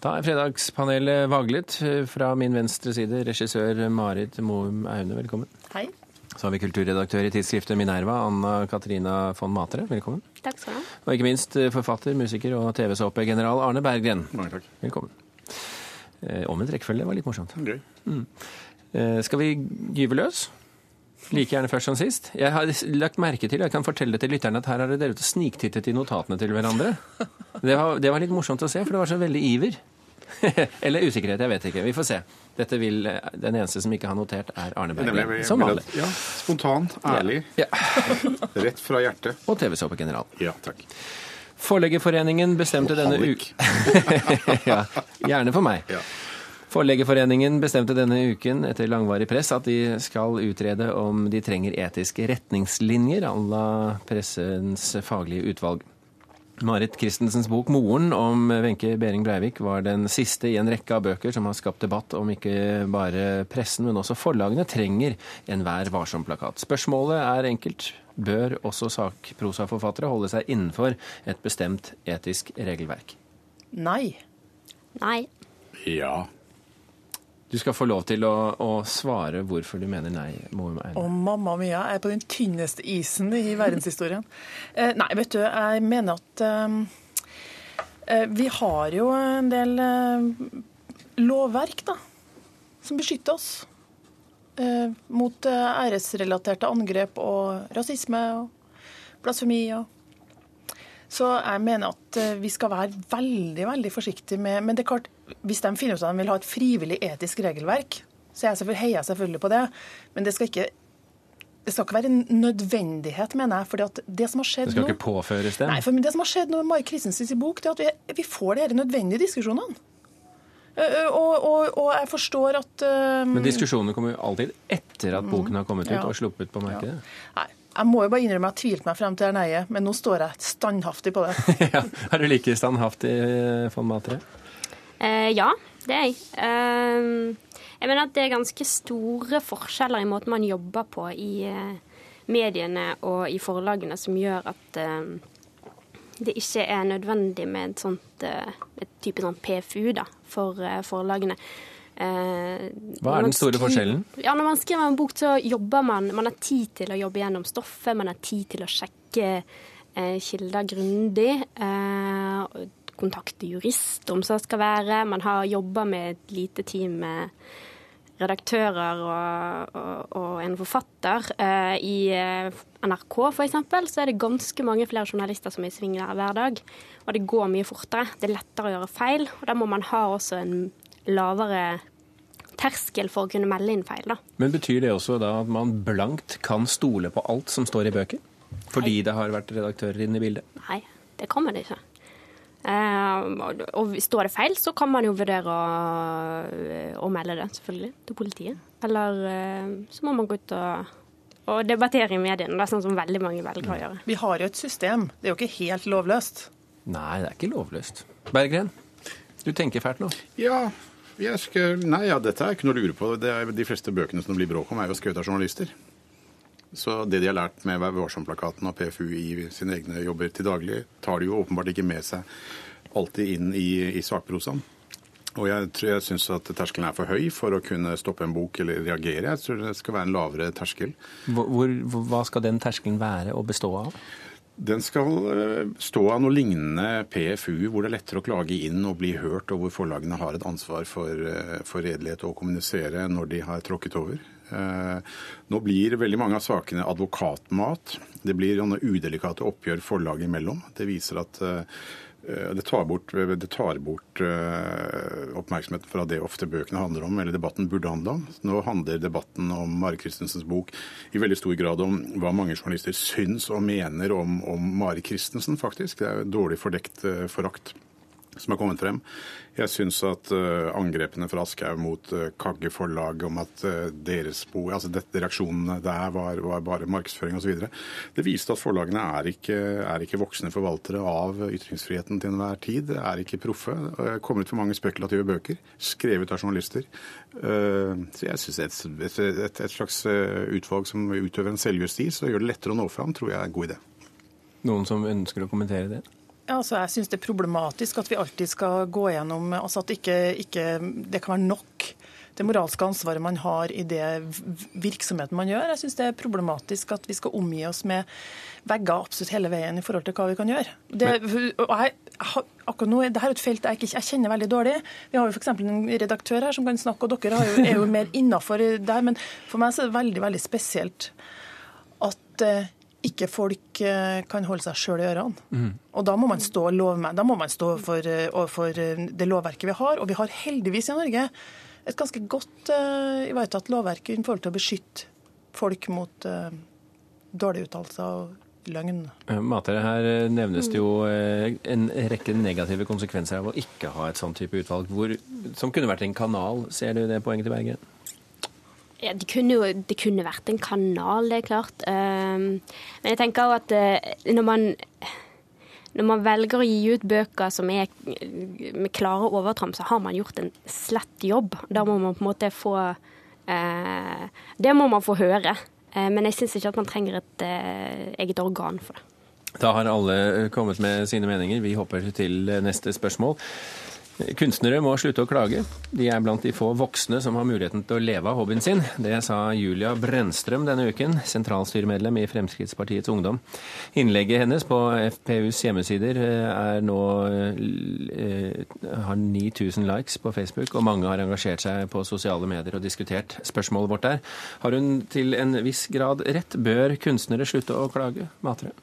Da er fredagspanelet vaglet. Fra min venstre side, regissør Marit Moum Aune, velkommen. Hei. Så har vi kulturredaktør i tidsskriftet Minerva, Anna Katrina von Matre. Velkommen. Takk skal du ha. Og ikke minst eh, forfatter, musiker og TV-såpegeneral Arne Berggren. Mange takk. Velkommen. Eh, Omvendt rekkefølge var litt morsomt. Gøy. Mm. Skal vi gyve løs? Like gjerne først som sist. Jeg har lagt merke til, jeg kan fortelle til lytterne, at her har dere sniktittet i notatene til hverandre. Det var, det var litt morsomt å se, for det var så veldig iver. Eller usikkerhet, jeg vet ikke. Vi får se. Dette vil, Den eneste som ikke har notert, er Arne Nemlig, Som vanlig. Ja, spontan, ærlig, Ja. rett fra hjertet. Og TV-såpegeneral. Ja, takk. Forleggerforeningen bestemte denne Hallik. ja, Gjerne for meg. Ja. Forleggerforeningen bestemte denne uken etter langvarig press at de skal utrede om de trenger etiske retningslinjer à la pressens faglige utvalg. Marit Christensens bok 'Moren' om Wenche Behring Breivik var den siste i en rekke av bøker som har skapt debatt om ikke bare pressen, men også forlagene trenger en Vær varsom-plakat. Spørsmålet er enkelt. Bør også sakprosaforfattere holde seg innenfor et bestemt etisk regelverk? Nei. Nei. Ja. Du skal få lov til å, å svare hvorfor du mener nei. Og mamma mia Jeg er på den tynneste isen i verdenshistorien. Eh, nei, vet du, jeg mener at eh, eh, vi har jo en del eh, lovverk da, som beskytter oss eh, mot eh, æresrelaterte angrep og rasisme og blasfemi. Og. Så jeg mener at eh, vi skal være veldig veldig forsiktige med Men det er klart, hvis de finner ut at de vil ha et frivillig etisk regelverk, så jeg selvfølgelig, heier jeg selvfølgelig på det. Men det skal ikke det skal ikke være en nødvendighet, mener jeg. fordi at det som har skjedd nå... Det skal nå... ikke påføres det? Nei, for det som har skjedd nå med Mari Christensens bok, det er at vi, vi får de nødvendige diskusjonene. Og, og, og jeg forstår at um... Men diskusjonene kommer jo alltid etter at boken har kommet ut Ja. og sluppet på markedet. Nei, jeg må jo bare innrømme at jeg tvilte meg frem til det nei-et, men nå står jeg standhaftig på det. ja. Er du like standhaftig, von Matre? Eh, ja, det er jeg. Eh, jeg mener at det er ganske store forskjeller i måten man jobber på i eh, mediene og i forlagene, som gjør at eh, det ikke er nødvendig med et sånt eh, et type sånn PFU da, for eh, forlagene. Eh, Hva er den store skriver- forskjellen? Ja, Når man skriver en bok, så jobber man Man har tid til å jobbe gjennom stoffet, man har tid til å sjekke eh, kilder grundig. Eh, kontakte jurist om så skal være. Man har jobba med et lite team med redaktører og, og, og en forfatter. Eh, I eh, NRK f.eks. så er det ganske mange flere journalister som er i sving hver dag. Og det går mye fortere. Det er lettere å gjøre feil. Og da må man ha også en lavere terskel for å kunne melde inn feil. da. Men betyr det også da at man blankt kan stole på alt som står i bøker? Fordi det har vært redaktører inne i bildet? Nei, det kan man ikke. Eh, og- og står det feil, så kan man jo vurdere å, å melde det, selvfølgelig, til politiet. Eller eh, så må man gå ut og, og debattere i mediene, Det er sånn som veldig mange velger å gjøre. Vi har jo et system. Det er jo ikke helt lovløst. Nei, det er ikke lovløst. Berggren, du tenker fælt nå. Ja, jeg skal, nei, ja, dette er ikke noe å lure på. Det er, de fleste bøkene som det blir bråk om, er jo skrevet av journalister. Så det de har lært med Vær varsom-plakaten og PFU i sine egne jobber til daglig, tar de jo åpenbart ikke med seg alltid inn i, i sakprosaen. Og jeg, tror jeg syns at terskelen er for høy for å kunne stoppe en bok eller reagere. Jeg tror det skal være en lavere terskel. Hvor, hvor, hva skal den terskelen være og bestå av? Den skal eh, stå av noe lignende PFU, hvor det er lettere å klage inn og bli hørt, og hvor forlagene har et ansvar for, eh, for redelighet og å kommunisere når de har tråkket over. Eh, Nå blir veldig mange av sakene advokatmat. Det blir udelikate oppgjør forlag imellom. Det viser at det tar bort, det tar bort eh, oppmerksomheten fra det ofte bøkene handler om, eller debatten burde handle om. Nå handler debatten om Mari Kristensens bok i veldig stor grad om hva mange journalister syns og mener om, om Mari Kristensen, faktisk. Det er dårlig fordekt eh, forakt som har kommet frem. Jeg syns at eh, angrepene fra Aschehoug mot uh, Kagge forlag om at eh, deres bo, altså dette reaksjonene der var, var bare markedsføring osv. Det viste at forlagene er ikke, er ikke voksne forvaltere av ytringsfriheten til enhver tid. Er ikke proffe. Uh, ut for mange spekulative bøker, skrevet av journalister. Eh, så jeg syns et, et, et, et slags eh, utvalg som utøver en selvjustis og gjør det lettere å nå fram, tror jeg er en god idé. Noen som ønsker å kommentere det? Altså jeg syns det er problematisk at vi alltid skal gå gjennom altså at ikke, ikke, det kan være nok det moralske ansvaret man har i det virksomheten man gjør. Jeg syns det er problematisk at vi skal omgi oss med vegger absolutt hele veien i forhold til hva vi kan gjøre. Det, og jeg, akkurat nå, Dette er et felt jeg, ikke, jeg kjenner veldig dårlig. Vi har jo f.eks. en redaktør her som kan snakke, og dere jo, er jo mer innafor der. Men for meg så er det veldig, veldig spesielt at eh, ikke folk eh, kan holde seg sjøl i ørene. Mm. Og da må man stå lovmed. Da må man stå for, eh, for, det lovverket vi har. Og vi har heldigvis i Norge et ganske godt uh, ivaretatt lovverk i forhold til å beskytte folk mot uh, dårlige uttalelser og løgn. Matere, her nevnes det jo en rekke negative konsekvenser av å ikke ha et sånn type utvalg, hvor, som kunne vært en kanal. Ser du det poenget til Bergen? Ja, det kunne jo det kunne vært en kanal, det er klart. men jeg tenker òg at når man når man velger å gi ut bøker som er med klare overtramp, så har man gjort en slett jobb. Da må man på en måte få eh, Det må man få høre. Eh, men jeg syns ikke at man trenger et eh, eget organ for det. Da har alle kommet med sine meninger. Vi hopper til neste spørsmål. Kunstnere må slutte å klage. De er blant de få voksne som har muligheten til å leve av hobbyen sin. Det sa Julia Brennstrøm denne uken, sentralstyremedlem i Fremskrittspartiets Ungdom. Innlegget hennes på FPUs hjemmesider eh, er nå eh, har 9000 likes på Facebook, og mange har engasjert seg på sosiale medier og diskutert spørsmålet vårt der. Har hun til en viss grad rett? Bør kunstnere slutte å klage? Matre?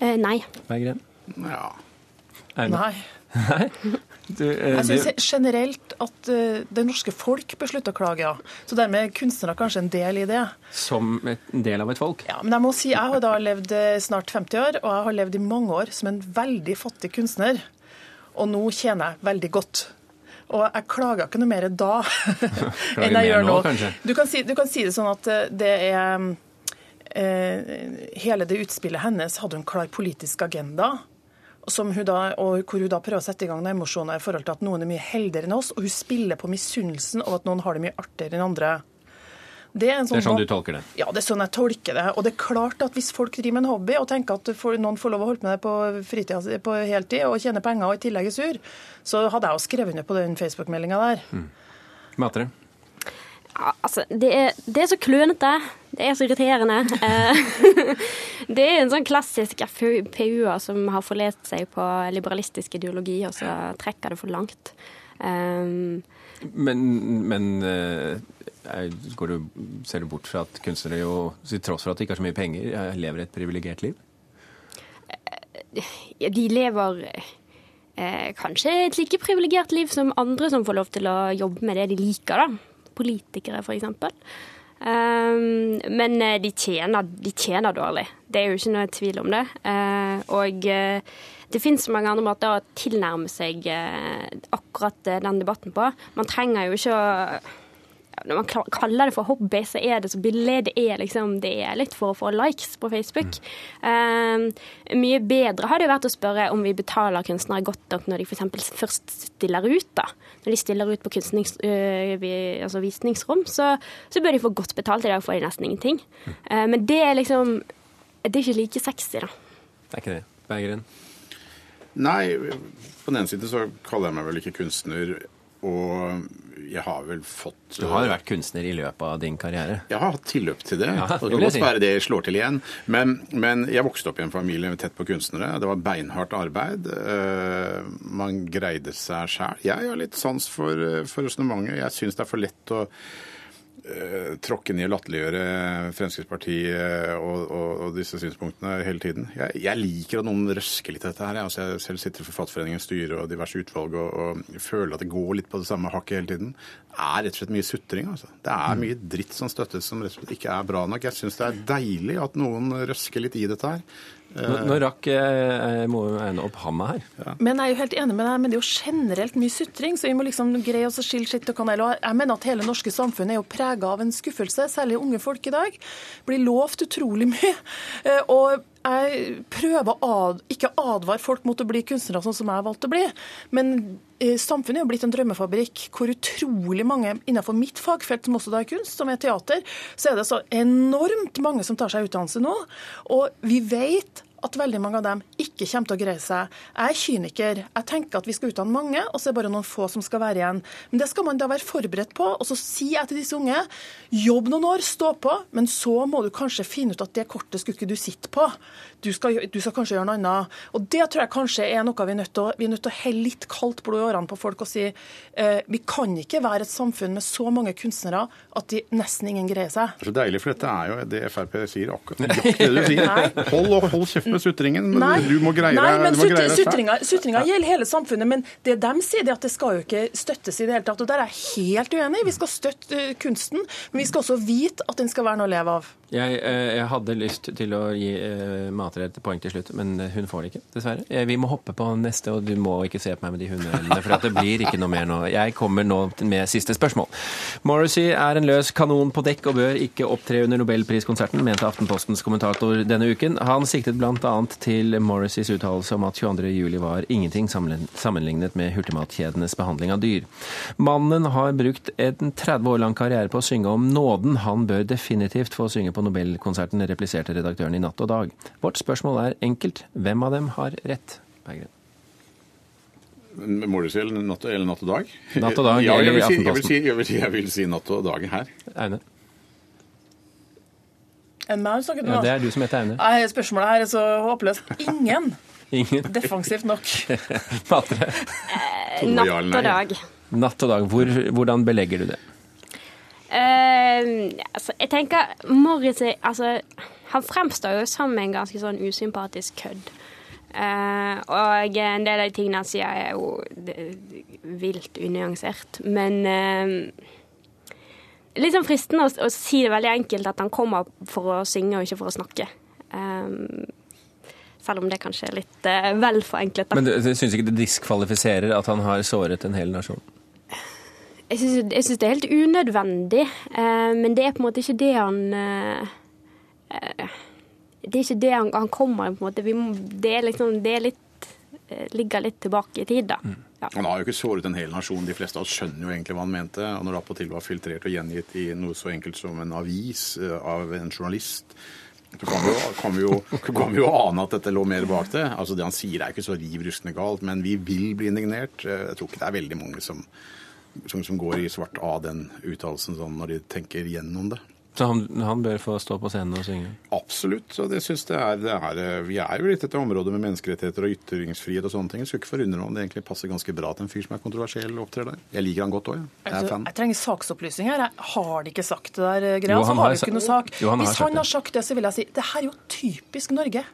Eh, nei. Berggren? Ja. Nei. Nei? Du, eh, jeg syns generelt at uh, det norske folk bør slutte å klage, ja. Så dermed er kunstnere kanskje en del i det. Som en del av et folk? Ja, men jeg må si, jeg har da levd eh, snart 50 år, og jeg har levd i mange år som en veldig fattig kunstner. Og nå tjener jeg veldig godt. Og jeg klager ikke noe mer da enn jeg gjør nå. nå du, kan si, du, kan si, det sånn at det er eh, Hele det utspillet hennes hadde en klar politisk agenda hun da, og hvor hun da prøver å sette i gang noen emosjoner i forhold til at noen er mye heldigere enn oss, og hun spiller på misunnelsen over at noen har det mye artigere enn andre. Det er, sånn, det er, sånn, du tolker det? Ja, det er sånn jeg tolker det. Og det er klart at hvis folk driver med en hobby og tenker at noen får lov å holde med det på fritida på heltid og tjene penger og i tillegg er sur, så hadde jeg jo skrevet under på den Facebook-meldinga der. Mm. Matre? Altså, det er, det er så klønete. Det er så irriterende. Eh, det er en sånn klassisk FPU-er som har forlest seg på liberalistisk ideologi, og så trekker det for langt. Um, men, men du, ser du bort fra at kunstnere jo, til tross for at de ikke har så mye penger, lever et privilegert liv? De lever eh, kanskje et like privilegert liv som andre som får lov til å jobbe med det de liker, da politikere f.eks. Um, men eh, de tjener, de tjener, dårlig. Det er jo ikke noe tvil om det. Uh, og uh, det finnes mange andre måter å tilnærme seg akkurat den debatten på. Man trenger jo ikke å når man kaller det for hobby, så er det så billig. Det er liksom, det er litt for å få likes på Facebook. Mm. Um, mye bedre har det jo vært å spørre om vi betaler kunstnere godt nok når de f.eks. først stiller ut. da. Når de stiller ut på øh, altså visningsrom, så, så, bør de få godt betalt. I dag får de nesten ingenting. Mm. Uh, men det er liksom Det er ikke like sexy, da. Det er ikke det. Berggren? Nei, på den ene siden så kaller jeg meg vel ikke kunstner. Og jeg har vel fått Du har jo vært kunstner i løpet av din karriere? Jeg har hatt tilløp til det. Ja, det kan godt være det slår til igjen. Men, men, jeg vokste opp i en familie tett på kunstnere. Det var beinhardt arbeid. Uh, man greide seg sjæl. Jeg har litt sans for, eh, for resonnementet. Jeg syns det er for lett å tråkke ned og latterliggjøre Fremskrittspartiet og, og, og, disse synspunktene hele tiden. Jeg, jeg, liker at noen røsker litt dette her. Jeg, altså, jeg selv sitter i Forfatterforeningens styre og diverse utvalg og, og, føler at det går litt på det samme hakket hele tiden. Det er rett og slett mye sutring. Altså. Det er mye dritt som støttes som rett og slett ikke er bra nok. Jeg syns det er deilig at noen røsker litt i dette her. Nå, nå rakk eh, må øyne opp handa her. Ja. Men jeg er jo helt enig med deg, men det er jo generelt mye sutring, så vi må liksom greie oss å skille skitt og kanel. Og jeg mener at hele norske samfunnet er jo prega av en skuffelse, særlig unge folk i dag. Blir lovt utrolig mye. Eh, og jeg prøver å ad, ikke advare folk mot å bli kunstnere sånn som jeg har valgt å bli, men eh, samfunnet er jo blitt en drømmefabrikk hvor utrolig mange innenfor mitt fagfelt, som også da er kunst, som er teater, så er det så enormt mange som tar seg utdannelse nå. Og vi vet at veldig mange av dem ikke kommer til å greie seg. Jeg er kyniker. Jeg tenker at vi skal utdanne mange, og så er det bare noen få som skal være igjen. Men det skal man da være forberedt på. Og så sier jeg til disse unge jobb noen år, stå på, men så må du kanskje finne ut at det kortet skulle ikke du sitte på. Du skal, du skal kanskje gjøre noe annet. Og det tror jeg kanskje er noe vi er nødt til å, vi er nødt til å helle litt kaldt blod i årene på folk og si eh, vi kan ikke være et samfunn med så mange kunstnere at de nesten ingen greier seg. Det er så deilig, for dette er jo det Frp sier, akkurat nøyaktig det du sier. Hold, hold kjeft med sutringen. Nei, du må greie nei men du greie sutringa, gjelder hele samfunnet. Men det de sier, er at det skal jo ikke støttes i det hele tatt. Og der er jeg helt uenig. Vi skal støtte eh, kunsten, men vi skal også vite at den skal være noe å leve av. Jeg, eh, jeg hadde lyst til å gi uh, Matre et poeng til slutt, men hun får det ikke, dessverre. Eh, Vi må hoppe på neste, og du må ikke se på meg med de hundeøynene, for det blir ikke noe mer nå. Jeg kommer nå med siste spørsmål. Morrissey er en løs kanon på dekk og bør ikke opptre under nobelpriskonserten, mente Aftenpostens kommentator denne uken. Han siktet bl.a. til Morrisseys uttalelse om at 22. juli var ingenting sammenlignet med hurtigmatkjedenes behandling av dyr. Mannen har brukt en 30 år lang karriere på å synge om nåden. Han bør definitivt få synge på Nobelkonserten, repliserte redaktøren i Natt og Dag. Vårt spørsmål er enkelt. Hvem av dem har rett? Berggren. Morrissey eller eller natt og dag? Natt og dag, ja, jeg vil, si, jeg, vil si, jeg, vil si, jeg vil si natt og dag her. Aune? Enn meg, snakket med. Ja, det er du som heter Aune. Nei, Spørsmålet her er så håpløst. Ingen. Ingen. Defensivt nok. Matre. Tore, Natt og dag. Natt og dag. Hvor, hvordan belegger du det? Uh, altså, jeg tenker Morris altså, Han fremstår jo som en ganske sånn usympatisk kødd. Uh, og en del av de tingene han sier, er jo det, vilt unyansert. Men eh, litt sånn fristende å, å si det veldig enkelt, at han kommer for å synge og ikke for å snakke. Um, selv om det kanskje er litt uh, vel forenklet. Da. Men du, du syns ikke det diskvalifiserer at han har såret en hel nasjon? Jeg syns, det er helt unødvendig, uh, men det er på en måte ikke det han uh, Det er ikke det han, han kommer på en måte. Vi må, det er liksom Det er litt eh, ligger litt tilbake i tid, da. Ja. Han har jo ikke såret en hel nasjon. De fleste av oss skjønner jo egentlig hva han mente. Og når det attpåtil var filtrert og gjengitt i noe så enkelt som en avis eh, av en journalist, så kan vi, jo, kan, vi jo, kan vi jo ane at dette lå mer bak det. Altså Det han sier er ikke så riv rustende galt, men vi vil bli indignert. Eh, Jeg tror ikke det er veldig mange som, som, som går i svart av den uttalelsen sånn når de tenker gjennom det. Så han, han bør få stå på scenen og synge? Absolutt. og det synes det er, det er, Vi er jo litt etter område med menneskerettigheter og ytringsfrihet og sånne ting. Jeg skulle ikke forundre meg om det egentlig passer ganske bra til en fyr som er kontroversiell og opptrer der. Jeg liker han godt òg, jeg. Jeg er Altså, fan. jeg trenger saksopplysning her. Jeg har de ikke sagt det der eh, greia. Jo, så han har har vi ikke noe sak. Jo, han har Hvis han har sagt det, så vil jeg si det her er jo typisk Norge.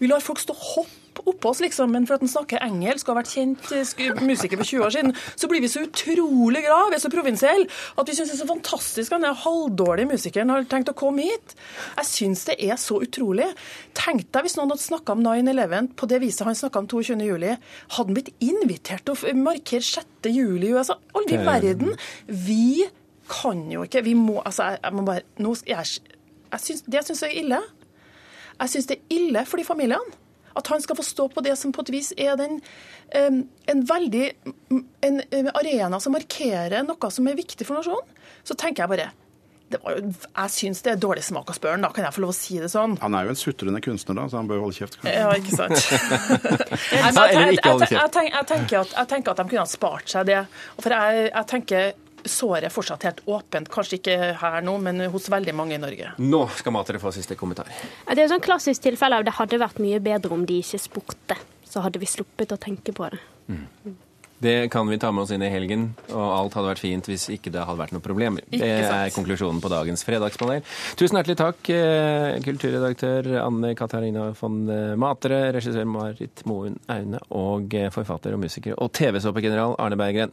Vi lar folk stå hopp hoppe oppå oss, liksom, men for at han snakker engelsk og har vært kjent eh, musiker for 20 år siden, så blir vi så utrolig glad, vi er så provinsielle, at vi syns det er så fantastisk at den halvdårlige musikeren har tenkt å komme hit. Jeg syns det er så utrolig. Tenk deg hvis noen hadde snakka om 9-11 på det viset han snakka om 22. juli. Hadde han blitt invitert til å markere 6. juli i USA? Aldri i er- verden. Vi kan jo ikke Vi må Altså, jeg, jeg må bare nå, jeg, jeg synes, Det syns jeg er ille. Jeg syns det er ille for de familiene. At han skal få stå på det som på et vis er den, en veldig en, en arena som markerer noe som er viktig for nasjonen. Så tenker jeg bare det var jo, Jeg syns det er dårlig smak å spørre han, da kan jeg få lov å si det sånn. Han er jo en sutrende kunstner, da, så han bør holde kjeft. kanskje. Ja, ikke sant. Jeg tenker at de kunne ha spart seg det. For jeg, jeg tenker såret er fortsatt helt åpent. Kanskje ikke her nå, men hos veldig mange i Norge. Nå skal Matre få siste kommentar. Det er et sånn klassisk tilfelle av det hadde vært mye bedre om de ikke spurte. Så hadde vi sluppet å tenke på det. Det kan vi ta med oss inn i helgen, og alt hadde vært fint hvis ikke det hadde vært noen problemer. Det er konklusjonen på dagens fredagspanel. Tusen hjertelig takk, eh, kulturredaktør Anne Katarina von Matre, regissør Marit Moen Aune og eh, forfatter og musiker og TV-såpegeneral Arne Berggren.